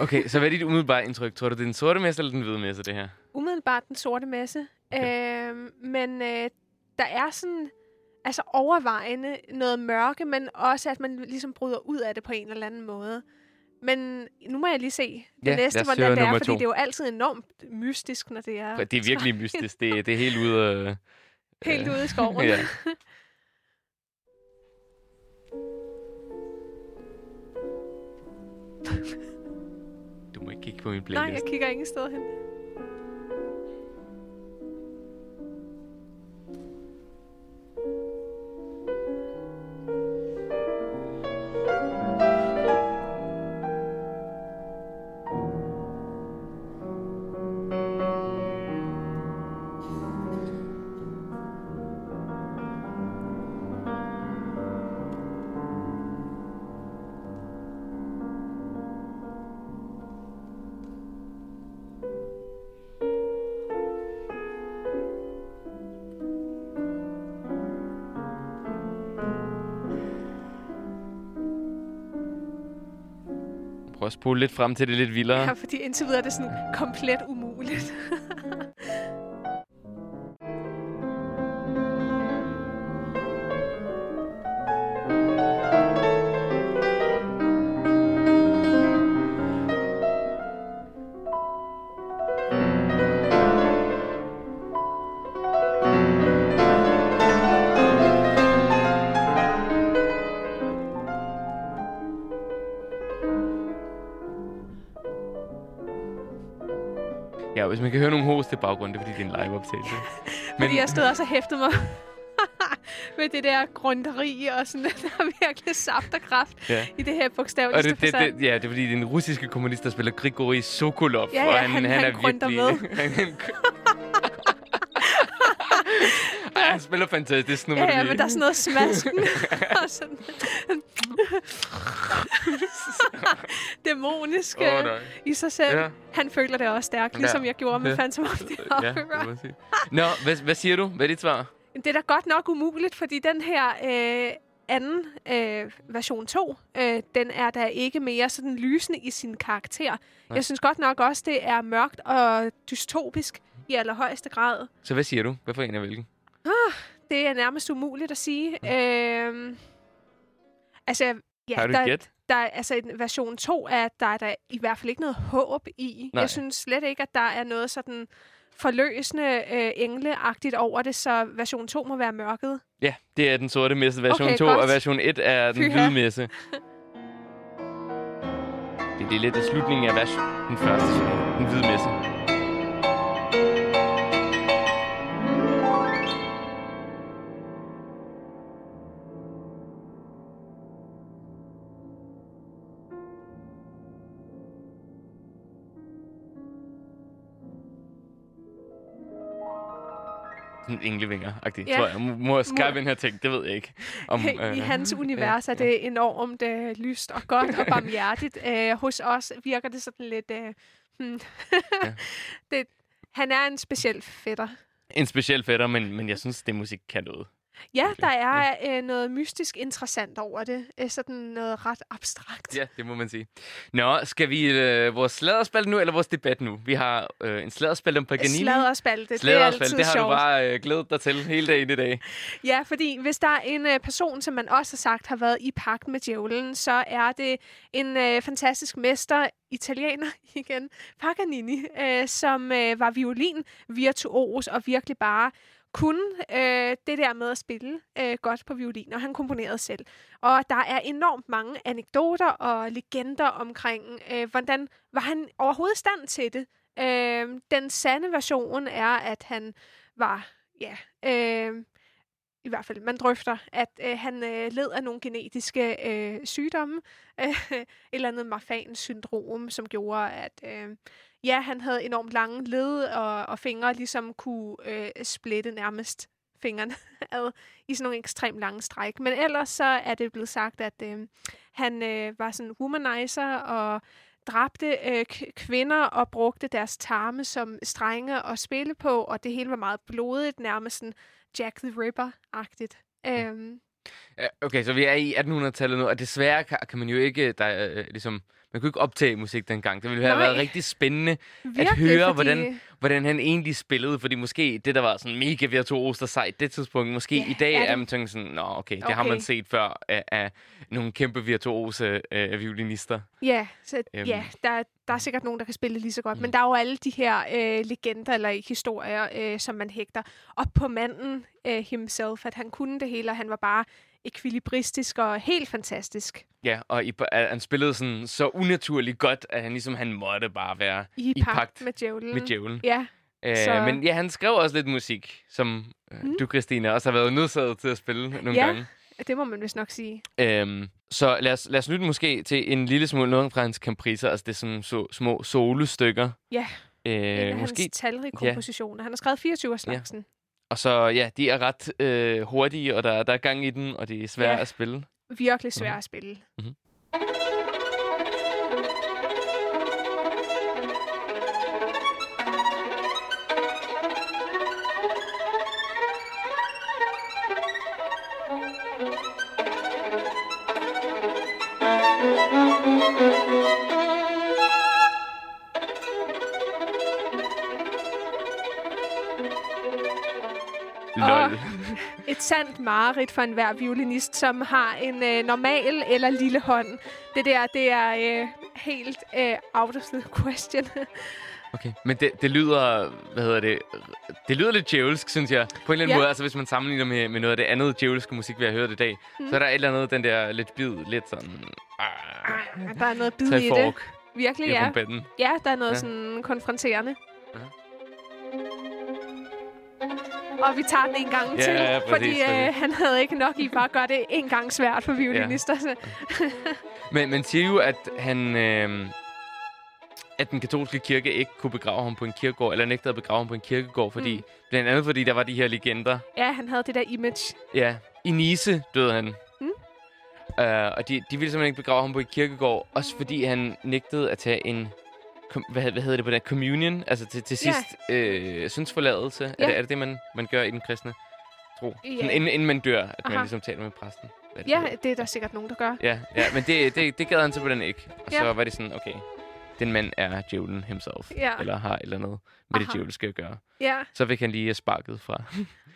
Okay, så hvad er dit umiddelbare indtryk? Tror du, det er den sorte messe eller den hvide messe, det her?
Umiddelbart den sorte masse.
Okay.
Øhm, men øh, der er sådan altså overvejende noget mørke, men også at man ligesom bryder ud af det på en eller anden måde. Men nu må jeg lige se det
Ja,
næste, hvordan det er, fordi
to.
det er jo altid enormt mystisk, når det er
Det er virkelig mystisk. Det, det er helt ude af...
helt
øh,
ude i skoven.
Ja. må ikke kigge på min
Nej,
playlist.
jeg kigger ingen sted hen.
Spole lidt frem til det lidt vildere.
Ja, fordi indtil videre er det sådan komplet
Ja, hvis man kan høre nogle hoste i baggrunden, det er fordi, det er en live-optagelse.
Fordi jeg stod også og hæftede mig med det der grunderi og sådan, der er virkelig saft og kraft
Ja.
i det her
Og
bogstaveligste
det, det, det, ja, det er fordi, det er en russiske kommunist, der spiller Grigori Sokolov.
Ja,
og
ja,
han,
han-
han,
han
er virkelig... han, Ej, han spiller fantastisk. Snupper
Ja, ja, men der er sådan noget smasken. og sådan. Dæmonisk
Åh,
oh,
nej.
i sig selv.
Ja.
Han føler det også stærkt, ligesom
Ja.
jeg gjorde med
Ja.
Phantom of the Opera.
Nå, hvad, hvad siger du? Hvad er dit svar?
Det er da godt nok umuligt, fordi den her øh, anden øh, version 2, øh, den er da ikke mere sådan lysende i sin karakter.
Nej.
Jeg synes godt nok også, det er mørkt og dystopisk i allerhøjeste grad.
Så hvad siger du? Hvad for en af hvilken?
Det er nærmest umuligt at sige. Øh, altså, ja,
Har du
der,
gæt?
der, er- altså i version 2 er der, er der i hvert fald ikke noget håb i.
Nej.
Jeg synes slet ikke, at der er noget sådan forløsende øh, engleagtigt over det, så version 2 må være mørket.
Ja, det er den sorte messe version
Okay,
2,
godt.
og version 1 er den
Pyha.
hvide messe. Det, det er lidt af slutningen af vers, den første, den hvide messe. Sådan englevinger-agtigt,
Ja.
tror jeg. Må Skype her ting, det ved jeg ikke. Om,
I
øh,
hans univers er det enormt øh, lyst og godt og barmhjertigt. Øh, hos os virker det sådan lidt... Øh, hmm.
Ja.
det, han er en speciel fætter.
En speciel fætter, men, men jeg synes, det musik kan noget.
Ja,
Virkelig.
der er øh, noget mystisk interessant over det. Øh, sådan noget ret abstrakt.
Ja, det må man sige. Nå, skal vi øh, vores sladderspalte nu, eller vores debat nu? Vi har øh, en sladderspalte om Paganini.
Sladderspalte, det er altid
det har
sjovt.
du bare øh, glædet dig til hele dagen i dag.
Ja, fordi hvis der er en øh, person, som man også har sagt har været i pagt med djævlen, så er det en øh, fantastisk mester, italiener igen, Paganini, øh, som øh, var violin virtuos og virkelig bare kunne øh, det der med at spille øh, godt på violin, og han komponerede selv. Og der er enormt mange anekdoter og legender omkring, øh, hvordan var han overhovedet i stand til det. Øh, den sande version er, at han var, ja, øh, i hvert fald, man drøfter, at øh, han øh, led af nogle genetiske øh, sygdomme, øh, et eller andet Marfan-syndrom, som gjorde, at øh, ja, han havde enormt lange led og, og fingre, ligesom kunne øh, splitte nærmest fingrene ad i sådan nogle ekstremt lange stræk. Men ellers så er det blevet sagt, at øh, han øh, var sådan womanizer og dræbte øh, kvinder og brugte deres tarme som strenge at spille på, og det hele var meget blodigt, nærmest sådan Jack the Ripper-agtigt. Øhm,
Okay, så vi er i 1800-tallet nu, og desværre kan, kan man jo ikke, der, er, øh, ligesom, man kunne ikke optage musik dengang. Det ville have
Nej.
været rigtig spændende,
virkelig,
høre,
fordi,
hvordan- hvordan han egentlig spillede, fordi måske det, der var sådan mega virtuost og sejt det tidspunkt, måske
Ja,
i dag
er
er,
det-
man tænkt sådan, nå okay, det har man set før af, af nogle kæmpe virtuose øh, violinister.
Ja, så,
Øhm.
ja der, der er sikkert nogen, der kan spille det lige så godt.
Mm.
Men der er jo alle de her øh, legender eller historier, øh, som man hægter op på manden øh, himself, at han kunne det hele, og han var bare ekvilibristisk og helt fantastisk
Ja, og i, han spillede sådan så unaturligt godt, at han ligesom han måtte bare være
i,
I
pagt,
pagt
med djævlen.
med djævlen.
Ja,
Øh,
Så-
Men ja, han skrev også lidt musik, som øh,
Mm.
du, Christina, også har været nødsaget til at spille nogle
Ja.
gange.
det må man vist nok sige.
Øhm, så lad os, lad os lytte måske til en lille smule noget fra hans capricer, altså det er sådan så, små solostykker.
Ja,
Øh,
en af
måske,
hans talrige
ja.
kompositioner. Han har skrevet 24 af slagsen.
Og så, ja, de er ret øh, hurtige, og der, der er gang i den, og det er svært
Ja.
at spille.
Virkelig svært
Mhm.
at spille.
Lol.
Et sandt mareridt for enhver violinist, som har en øh, normal eller lille hånd. Det der, det er øh, helt øh, out of the question.
Okay, men det, det lyder, hvad hedder det, det lyder lidt djævelsk, synes jeg. På en eller anden
Ja.
måde, altså hvis man sammenligner med, med noget af det andet djævelske musik, vi har hørt i dag,
Mm.
så er der et eller andet, den der lidt bid, lidt sådan... Ah,
der er noget bid i det. Virkelig, ja. Ja, der er noget
Ja.
sådan konfronterende. Og vi tager den en gang
Ja,
til.
ja, præcis,
fordi øh, han havde ikke nok i bare at gøre det en gang svært for violinister. Ja.
Men man siger jo, at han... Øh, at den katolske kirke ikke kunne begrave ham på en kirkegård, eller nægtede at begrave ham på en kirkegård, fordi, mm. blandt andet fordi der var de her legender.
Ja, han havde det der image.
Ja, i Nice døde han.
Mm.
Uh, og de, de ville simpelthen ikke begrave ham på en kirkegård, også fordi han nægtede at tage en, kom, hvad, hvad hedder det på den, communion, altså til, til
Ja.
sidst øh, syndsforladelse. Er,
Ja.
det, er det det, man, man gør i den kristne tro?
Ja.
Sådan, inden, inden man dør, at man
Aha.
ligesom taler med præsten. Hvad det
Ja,
hedder.
det er der sikkert nogen, der gør.
Ja, ja, men det, det, det gad han simpelthen ikke. Og så
Ja.
var det sådan, okay, den mand er djævlen himself.
Ja.
Eller har et eller andet med det
Aha.
djævelske at gøre.
Ja,
Så fik han lige sparket fra,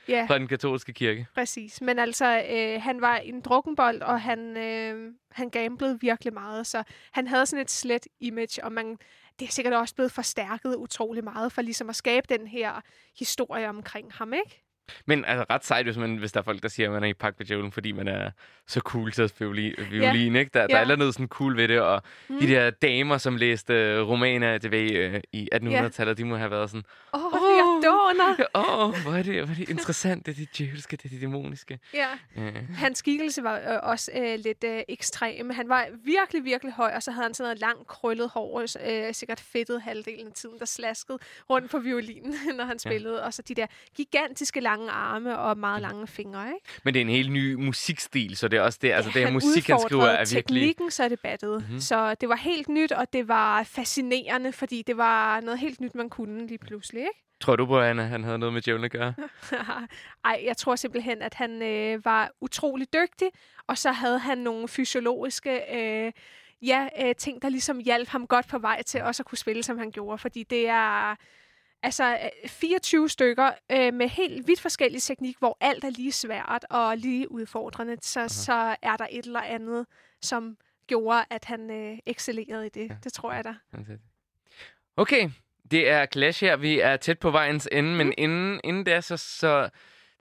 ja.
fra den katolske kirke.
Præcis, men altså, øh, han var en drukkenbold, og han, øh, han gamblede virkelig meget, så han havde sådan et slet image, og man, det er sikkert også blevet forstærket utrolig meget, for ligesom at skabe den her historie omkring ham, ikke?
Men altså ret sejt, hvis, man, hvis der er folk, der siger, at man er i pagt med djævlen, fordi man er så cool til at spille violin, violin ikke? Der, der
Ja.
er noget sådan cool ved det, og
Mm.
de der damer, som læste øh, romaner tilbage øh, i 1800-tallet, de må have været sådan,
Åh, oh,
Åh.
Dåner!
åh, oh, hvor er det, hvor er det interessant, det er det djævelske, det er det dæmoniske.
Ja.
Øh.
Hans skikkelse var øh, også øh, lidt øh, ekstrem. Han var virkelig, virkelig høj, og så havde han sådan noget langt krøllet hår, øh, sikkert fedtet halvdelen af tiden, der slaskede rundt på violinen, når han spillede. Og så de der gigantiske lange arme og meget lange fingre, ikke?
Men det er en helt ny musikstil, så det er også det, altså det her musik, han skriver, er virkelig...
teknikken, så det battede.
Mhm.
Mm-hmm. Så det var helt nyt, og det var fascinerende, fordi det var noget helt nyt, man kunne lige pludselig, ikke?
Tror du på, at han, havde noget med djævlen at gøre?
Ej, jeg tror simpelthen, at han øh, var utrolig dygtig, og så havde han nogle fysiologiske øh, ja, øh, ting, der ligesom hjalp ham godt på vej til også at kunne spille, som han gjorde. Fordi det er altså øh, 24 stykker øh, med helt vidt forskellig teknik, hvor alt er lige svært og lige udfordrende. Så, så er der et eller andet, som gjorde, at han øh, excellerede i det.
Ja.
Det tror jeg da.
Okay, det er Clash her. Vi er tæt på vejens ende, men inden, inden det så, så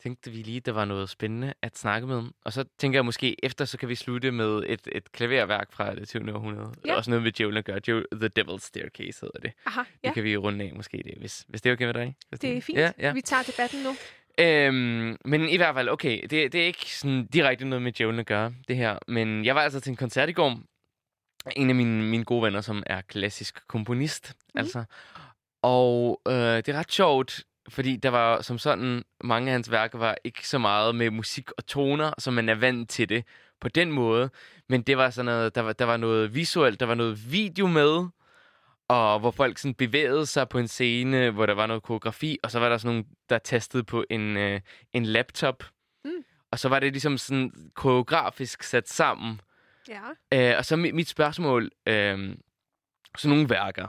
tænkte vi lige, der var noget spændende at snakke med. Og så tænker jeg måske efter, så kan vi slutte med et, et klaverværk fra det 20. århundrede.
Ja.
Også noget med djævlen at gøre. The Devil's Staircase hedder det.
Aha,
Det
ja,
kan vi runde af måske, det, hvis, hvis det er okay med dig.
det er fint.
Ja, ja.
Vi tager debatten nu.
Øhm, men i hvert fald, okay, det, det er ikke sådan direkte noget med djævlen at gøre, det her. Men jeg var altså til en koncert i går. En af mine, mine gode venner, som er klassisk komponist, mm. altså. Og øh, det er ret sjovt, fordi der var som sådan, mange af hans værker var ikke så meget med musik og toner, som man er vant til det på den måde. Men det var sådan noget, der var, der var noget visuelt, der var noget video med, og hvor folk sådan bevægede sig på en scene, hvor der var noget koreografi, og så var der sådan nogle, der tastede på en, øh, en laptop.
Mm.
Og så var det ligesom sådan koreografisk sat sammen.
Ja.
Øh, og så mit, mit spørgsmål, øh, sådan nogle værker,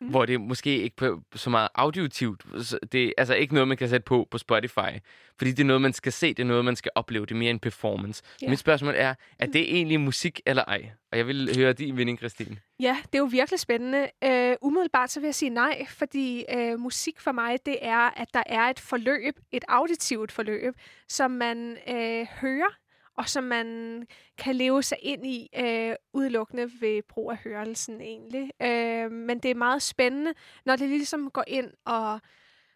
Mm.
mm. hvor det måske ikke på så meget auditivt, det er altså ikke noget, man kan sætte på på Spotify, fordi det er noget, man skal se, det er noget, man skal opleve, det er mere en performance. Yeah. Mit spørgsmål er, er det egentlig musik eller ej? Og jeg vil høre din vinding, Christine.
Ja, det er jo virkelig spændende. Uh, umiddelbart så vil jeg sige nej, fordi uh, musik for mig, det er, at der er et forløb, et auditivt forløb, som man uh, hører, og som man kan leve sig ind i øh, udelukkende ved brug af hørelsen egentlig. Øh, men det er meget spændende, når det ligesom går ind og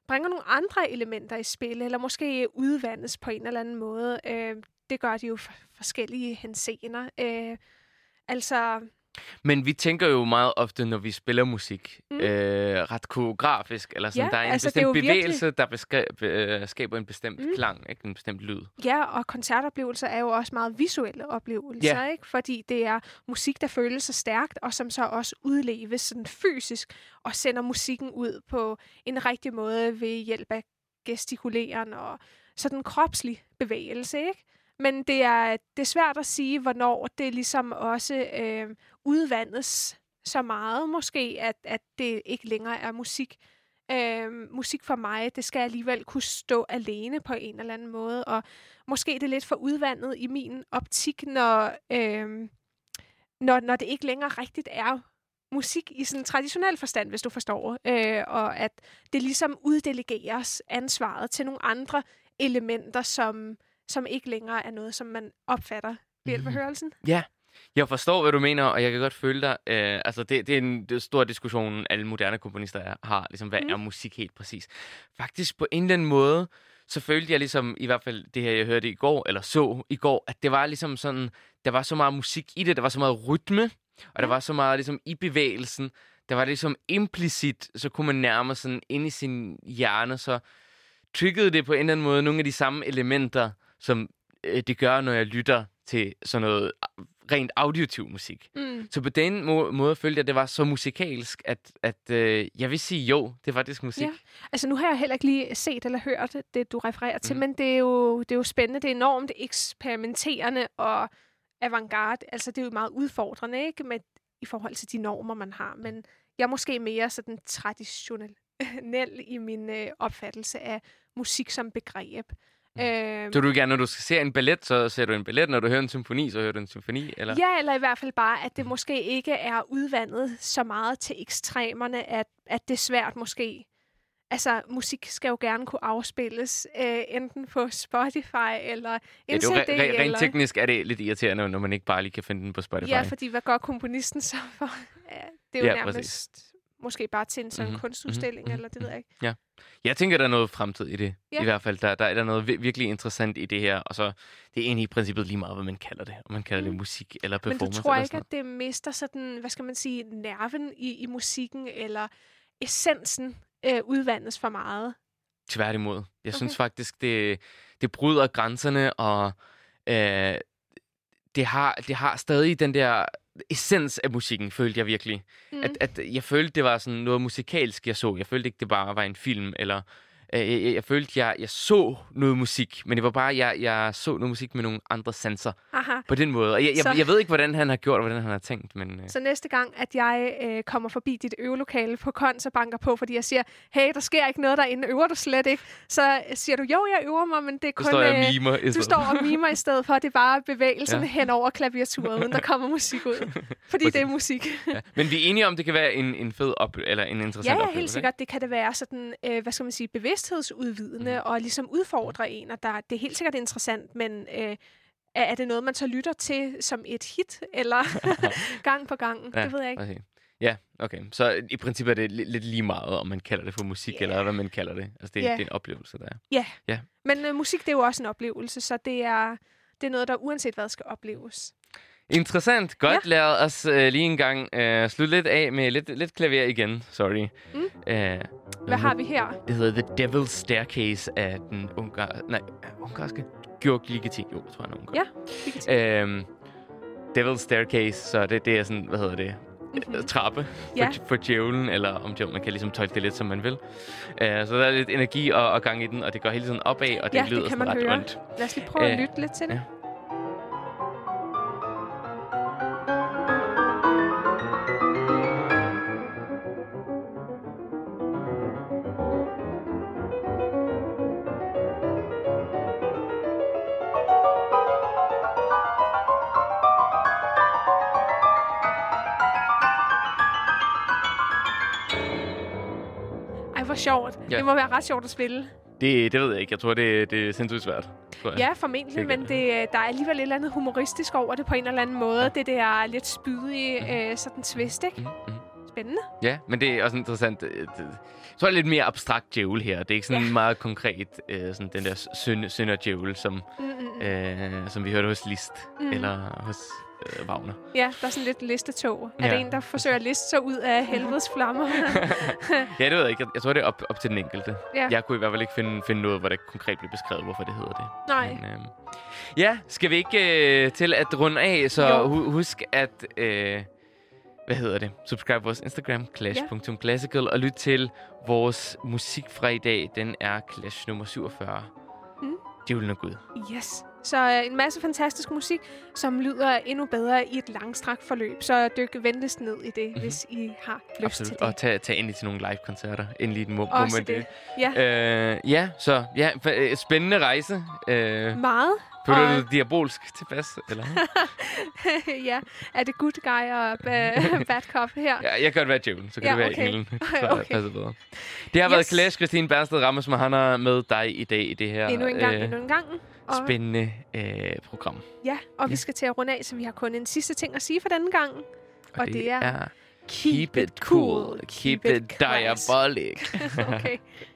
bringer nogle andre elementer i spil, eller måske udvandes på en eller anden måde. Øh, det gør de jo for forskellige henseender. Øh, altså,
men vi tænker jo meget ofte, når vi spiller musik,
Mm.
øh, ret koreografisk, eller sådan,
Ja,
der er en
altså, det er
bestemt
jo virkelig-
bevægelse, der beskri- øh, skaber en bestemt
Mm.
mm. klang, ikke en bestemt lyd.
Ja, og koncertoplevelser er jo også meget visuelle oplevelser,
Ja.
ikke? Fordi det er musik, der føles så stærkt, og som så også udleves sådan fysisk, og sender musikken ud på en rigtig måde ved hjælp af gestikuleren og sådan kropslig bevægelse, ikke? Men det er, det er svært at sige, hvornår det ligesom også øh, udvandes så meget, måske, at, at det ikke længere er musik. Øh, musik for mig, det skal alligevel kunne stå alene på en eller anden måde, og måske er det lidt for udvandet i min optik, når, øh, når, når det ikke længere rigtigt er musik i sådan en traditionel forstand, hvis du forstår, øh, og at det ligesom uddelegeres ansvaret til nogle andre elementer, som, som ikke længere er noget, som man opfatter ved hjælp af
Mhm.
hørelsen.
Ja, jeg forstår, hvad du mener, og jeg kan godt føle dig. Øh, altså, det, det er en det er en stor diskussion, alle moderne komponister er, har. Ligesom, hvad
Mm.
er musik helt præcis? Faktisk på en eller anden måde, så følte jeg ligesom, i hvert fald det her, jeg hørte i går, eller så i går, at det var ligesom sådan, der var så meget musik i det, der var så meget rytme, og der var så meget ligesom i bevægelsen, der var ligesom implicit, så kunne man nærme sådan ind i sin hjerne, så triggede det på en eller anden måde nogle af de samme elementer, som øh, det gør, når jeg lytter til sådan noget rent auditiv musik.
Mm.
Så på den må- måde følte jeg, at det var så musikalsk, at, at øh, jeg vil sige jo, det er faktisk musik.
Ja. Altså, nu har jeg heller ikke lige set eller hørt det, du refererer til,
Mhm.
men det er, jo, det er jo spændende. Det er enormt eksperimenterende og avantgarde. Altså, det er jo meget udfordrende, ikke? Med, I forhold til de normer, man har. Men jeg er måske mere sådan traditionel i min øh, opfattelse af musik som begreb.
Mm.
Øhm,
Så du gerne, når du skal se en ballet, så ser du en ballet. Når du hører en symfoni, så hører du en symfoni? Eller?
Ja, eller i hvert fald bare, at det måske ikke er udvandet så meget til ekstremerne, at, at det er svært måske. Altså, musik skal jo gerne kunne afspilles, øh, enten på Spotify eller
Ja,
en
det er
CD.
re- re- rent
eller...
teknisk er det lidt irriterende, når man ikke bare lige kan finde den på Spotify.
Ja, fordi hvad gør komponisten så for? Ja, det er jo
Ja,
ja,
præcis.
Måske bare til en sådan
Mhm,
mm-hmm, kunstudstilling,
mhm,
mm-hmm, eller det ved jeg ikke.
Jeg tænker, der er noget fremtid i det.
Ja.
I hvert fald, der, der er der noget vir- virkelig interessant i det her. Og så, det er egentlig i princippet lige meget, hvad man kalder det. Om man kalder det
Mm.
musik eller
Men du
performance.
tror ikke, at det mister sådan, hvad skal man sige, nerven i, i musikken, eller essensen øh, udvandes for meget?
Tværtimod. Jeg
Okay.
synes faktisk, det, det bryder grænserne, og øh, det, har, det har stadig den der essens af musikken, følte jeg virkelig.
Mm.
At, at jeg følte, det var sådan noget musikalsk, jeg så. Jeg følte ikke, det bare var en film, eller... Øh, jeg, jeg, jeg følte, jeg, jeg så noget musik, men det var bare, jeg, jeg så noget musik med nogle andre sanser
Aha.
på den måde. Og jeg,
Så-
jeg, jeg ved ikke, hvordan han har gjort, og hvordan han har tænkt, men... Øh,
Så næste gang, at jeg øh, kommer forbi dit øvelokale på Kons og banker på, fordi jeg siger, hey, der sker ikke noget derinde, øver du slet ikke? Så siger du, jo, jeg øver mig, men det er kun...
står jeg
øh,
mimer
du står og mimer i stedet for, det er bare bevægelserne
Ja.
ja. hen over klaviaturet, uden der kommer musik ud. Fordi det er musik.
Ja. Men vi er enige om, det kan være en, en fed op eller en interessant
Ja, ja,
oplevelse.
helt sikkert. Det kan det være sådan, øh, hvad skal man sige, bevidsthedsudvidende
Mhm.
og ligesom udfordre en, og der, det er helt sikkert interessant, men øh, er, er det noget, man så lytter til som et hit, eller gang på gang?
Ja,
det ved jeg ikke.
Okay. Ja, okay. Så i princippet er det li- lidt lige meget, om man kalder det for musik,
Ja.
eller hvad man kalder det. Altså, det,
Ja.
det er en oplevelse, der er.
Men øh, musik, det er jo også en oplevelse, så det er, det er noget, der uanset hvad skal opleves.
Interessant. Godt. Ja. Lad os uh, lige en gang uh, slutte lidt af med lidt, lidt klaver igen. Sorry.
Mm.
Uh,
Hvad har vi her?
Det hedder The Devil's Staircase af den ungar... Nej, ungarske Georg Ligeti. Jo, jeg tror han er ungar.
Ja, kan.
Øhm, Devil's Staircase, så det, det er sådan, hvad hedder det?
Mhm.
Trappe
Ja.
for, for djævlen, eller om djævlen, man kan ligesom tolke det lidt, som man vil. Uh, så der er lidt energi og, og gang i den, og det går hele tiden opad, og det
Ja, det
lyder
kan
sådan
man
ret
høre.
ondt.
Lad os lige prøve at
Øh,
lytte lidt til det.
ja.
Sjovt.
Ja.
Det må være ret sjovt at spille.
Det, det ved jeg ikke. Jeg tror, det, det er sindssygt svært. Tror jeg.
Ja, formentlig,
Sikkert.
men det, øh, der er alligevel et eller andet humoristisk over det på en eller anden måde. Det der lidt spydige,
Mhm.
øh, sådan twist, ikke?
Mm, mm.
Spændende.
Ja, men det er også interessant. øh, det- Jeg tror, det er lidt mere abstrakt djævel her. Det er ikke sådan
Ja.
meget konkret, øh, sådan den der synd, synder djævel, som,
Mm, mm, mm.
øh, som vi hørte hos Liszt,
Mm.
mm. eller hos øh, Wagner.
Ja, der er sådan lidt listetog. Er
Ja.
det en, der forsøger at liste sig ud af helvedes flammer?
Ja, det ved jeg ikke. Jeg, jeg tror, det er op, op til den enkelte.
ja.
Jeg kunne i hvert fald ikke finde, finde noget, hvor det konkret blev beskrevet, hvorfor det hedder det.
Nej.
Men, øhm, ja, skal vi ikke øh, til at runde af, så
Jo.
hu- husk at... Øh, hvad hedder det? Subscribe vores Instagram, clash.classical, og lyt til vores musik fra i dag. Den er Clash nummer 47.
Mm.
Djævlen og Gud.
Yes. Så øh, en masse fantastisk musik, som lyder endnu bedre i et langstrakt forløb. Så dyk venligst ned i det, mm-hmm. hvis I har lyst.
Absolut.
til det.
Og tag, tag endelig til nogle live-koncerter. Endelig mo-
Også
moment.
det. Ja,
Øh, ja, så ja, øh, spændende rejse. Øh,
meget.
føler
og-
du dig diabolsk tilpas? Eller?
ja, er det good guy og ba- bad cop her?
Ja, jeg kan godt være djævlen, så kan
Ja,
du være
okay.
englen. Så
okay.
Passer bedre. Det har været
Yes.
Clash, Christine Bersted Rammes Mahana med dig i dag i det her
Endnu en gang,
øh,
endnu en gang. Og,
spændende øh, program.
ja, og vi
Ja.
skal til at runde af, så vi har kun en sidste ting at sige for denne gang. Og det er-
er Keep it cool, keep it
class.
diabolic.
okay.